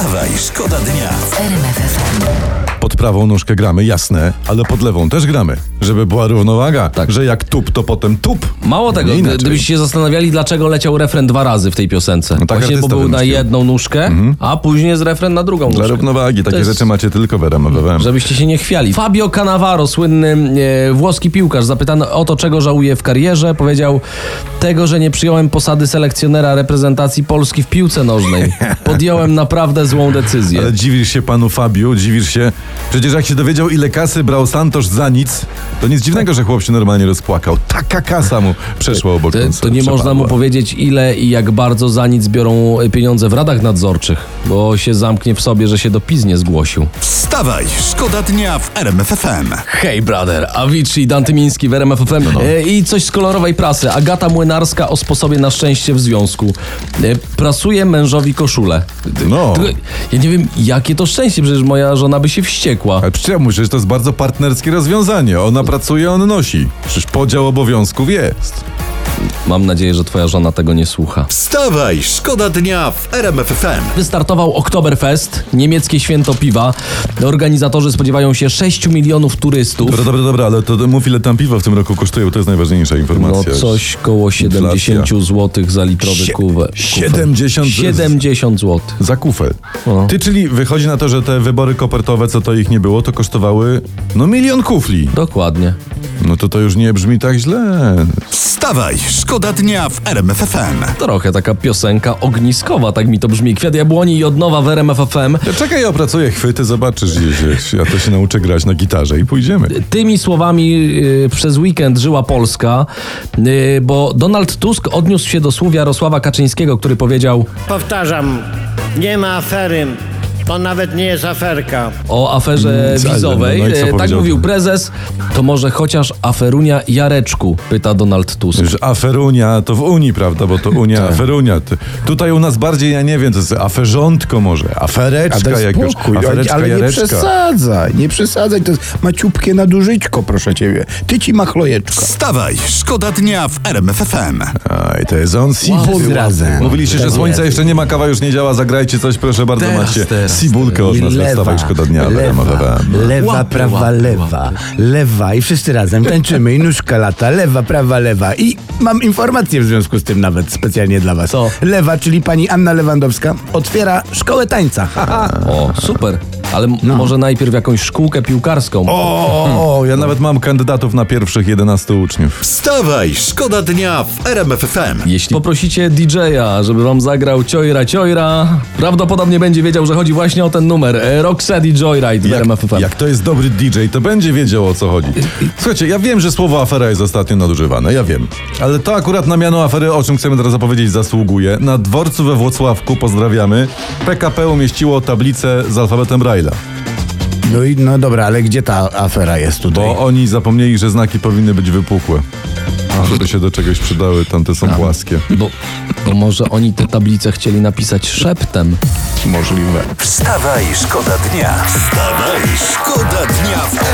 Wstawaj, szkoda dnia. Pod prawą nóżkę gramy, jasne, ale pod lewą też gramy, żeby była równowaga. Tak. Że jak tup, to potem tup. Mało tego, inaczej. gdybyście się zastanawiali, dlaczego leciał refren dwa razy w tej piosence. No tak Właśnie, bo był na wymyślił. jedną nóżkę, a później jest refren na drugą Dla nóżkę. równowagi, takie jest- rzeczy macie tylko w RMFFM. Żebyście się nie chwiali. Fabio Cannavaro, słynny e, włoski piłkarz, zapytany o to, czego żałuje w karierze, powiedział tego, że nie przyjąłem posady selekcjonera reprezentacji Polski w piłce nożnej. Podjąłem naprawdę złą decyzję. Ale dziwisz się panu Fabiu, dziwisz się. Przecież jak się dowiedział, ile kasy brał Santosz za nic, to nic dziwnego, że chłop się normalnie rozpłakał. Taka kasa mu przeszła obok To, to nie można mu przepadła. powiedzieć, ile i jak bardzo za nic biorą pieniądze w radach nadzorczych, bo się zamknie w sobie, że się do PiS nie zgłosił. Wstawaj, szkoda dnia w RMFFM. Hej, brother, Avicii, Dante Miński w RMF FM e, i coś z kolorowej prasy. Agata Młynarska o sposobie na szczęście w związku. E, prasuje mężowi koszulę. No. Ja nie wiem, jakie to szczęście, przecież moja żona by się wściekła. Ale przecież myślę, że to jest bardzo partnerskie rozwiązanie. Ona pracuje, on nosi. Przecież podział obowiązków jest. Mam nadzieję, że twoja żona tego nie słucha. Wstawaj, szkoda dnia w RMFFM. Wystartował Oktoberfest, niemieckie święto piwa. Organizatorzy spodziewają się 6 milionów turystów. Dobra, dobra, dobra, ale to mów ile tam piwa w tym roku kosztuje, bo to jest najważniejsza No informacja. coś koło 70 zł za litrowy Sie- kuwę. 70 70 zł. Za kufel. No. Ty, czyli wychodzi na to, że te wybory kopertowe, co to ich nie było, to kosztowały no milion kufli. Dokładnie. No to to już nie brzmi tak źle. Wstawaj, szkoda dnia w RMFFM. Trochę taka piosenka ogniskowa, tak mi to brzmi. Kwiat Jabłoni i od nowa w RMF FM. Ja czekaj, ja opracuję chwyty, zobaczysz gdzieś. Ja to się nauczę grać na gitarze i pójdziemy. Tymi słowami y, przez weekend żyła Polska, y, bo Donald Tusk odniósł się do słów Jarosława Kaczyńskiego, który powiedział Powtarzam, nie ma afery. To nawet nie jest aferka. o aferze Mm, wizowej. no i co Y, tak powiedział? mówił prezes. To może chociaż aferunia Jareczku, pyta Donald Tusk. Że aferunia to w Unii, prawda? Bo to Unia, Tak. aferunia. Ty- Tutaj u nas bardziej, ja nie wiem, to jest aferzątko może, afereczka Ale jak już, spokój, afereczka, ale nie jareczka. przesadzaj, nie przesadzaj, to jest maciupkie nadużyćko, proszę ciebie. Ty ci machlojeczko. Wstawaj, szkoda dnia w RMFFM. Aj, to jest on razem. Mówiliście, że słońca jeszcze nie ma, kawa już nie działa, zagrajcie coś, proszę bardzo, Teraz, macie teraz, sibulkę od nas, wstawaj, szkoda dnia, ale lewa, lewa, Łapy, prawa, łapy, lewa, lewa i wszyscy razem tańczymy i nóżka lata, lewa, prawa, lewa i mam informację w związku z tym nawet specjalnie dla was. Co? Lewa, czyli pani Anna Lewandowska otwiera szkołę tańca. Haha. O, super. Ale m- może najpierw jakąś szkółkę piłkarską. O, o, ja nawet mam kandydatów na pierwszych 11 uczniów. Wstawaj, szkoda dnia w RMFFM. Jeśli poprosicie DJ-a, żeby wam zagrał Ciojra Ciojra, prawdopodobnie będzie wiedział, że chodzi właśnie o ten numer. E, i Joyride w Jak, RMF FM. jak to jest dobry DJ, to będzie wiedział o co chodzi. Słuchajcie, ja wiem, że słowo afera jest ostatnio nadużywane, ja wiem. Ale to akurat na miano afery, o czym chcemy teraz opowiedzieć, zasługuje. Na dworcu we Włocławku, pozdrawiamy, PKP umieściło tablicę z alfabetem Braille'a. No i no dobra, ale gdzie ta afera jest tutaj? Bo oni zapomnieli, że znaki powinny być wypukłe. Żeby się do czegoś przydały, tamte są płaskie. Bo, bo może oni te tablice chcieli napisać szeptem. Możliwe. Wstawaj, szkoda dnia. Wstawaj, szkoda dnia w.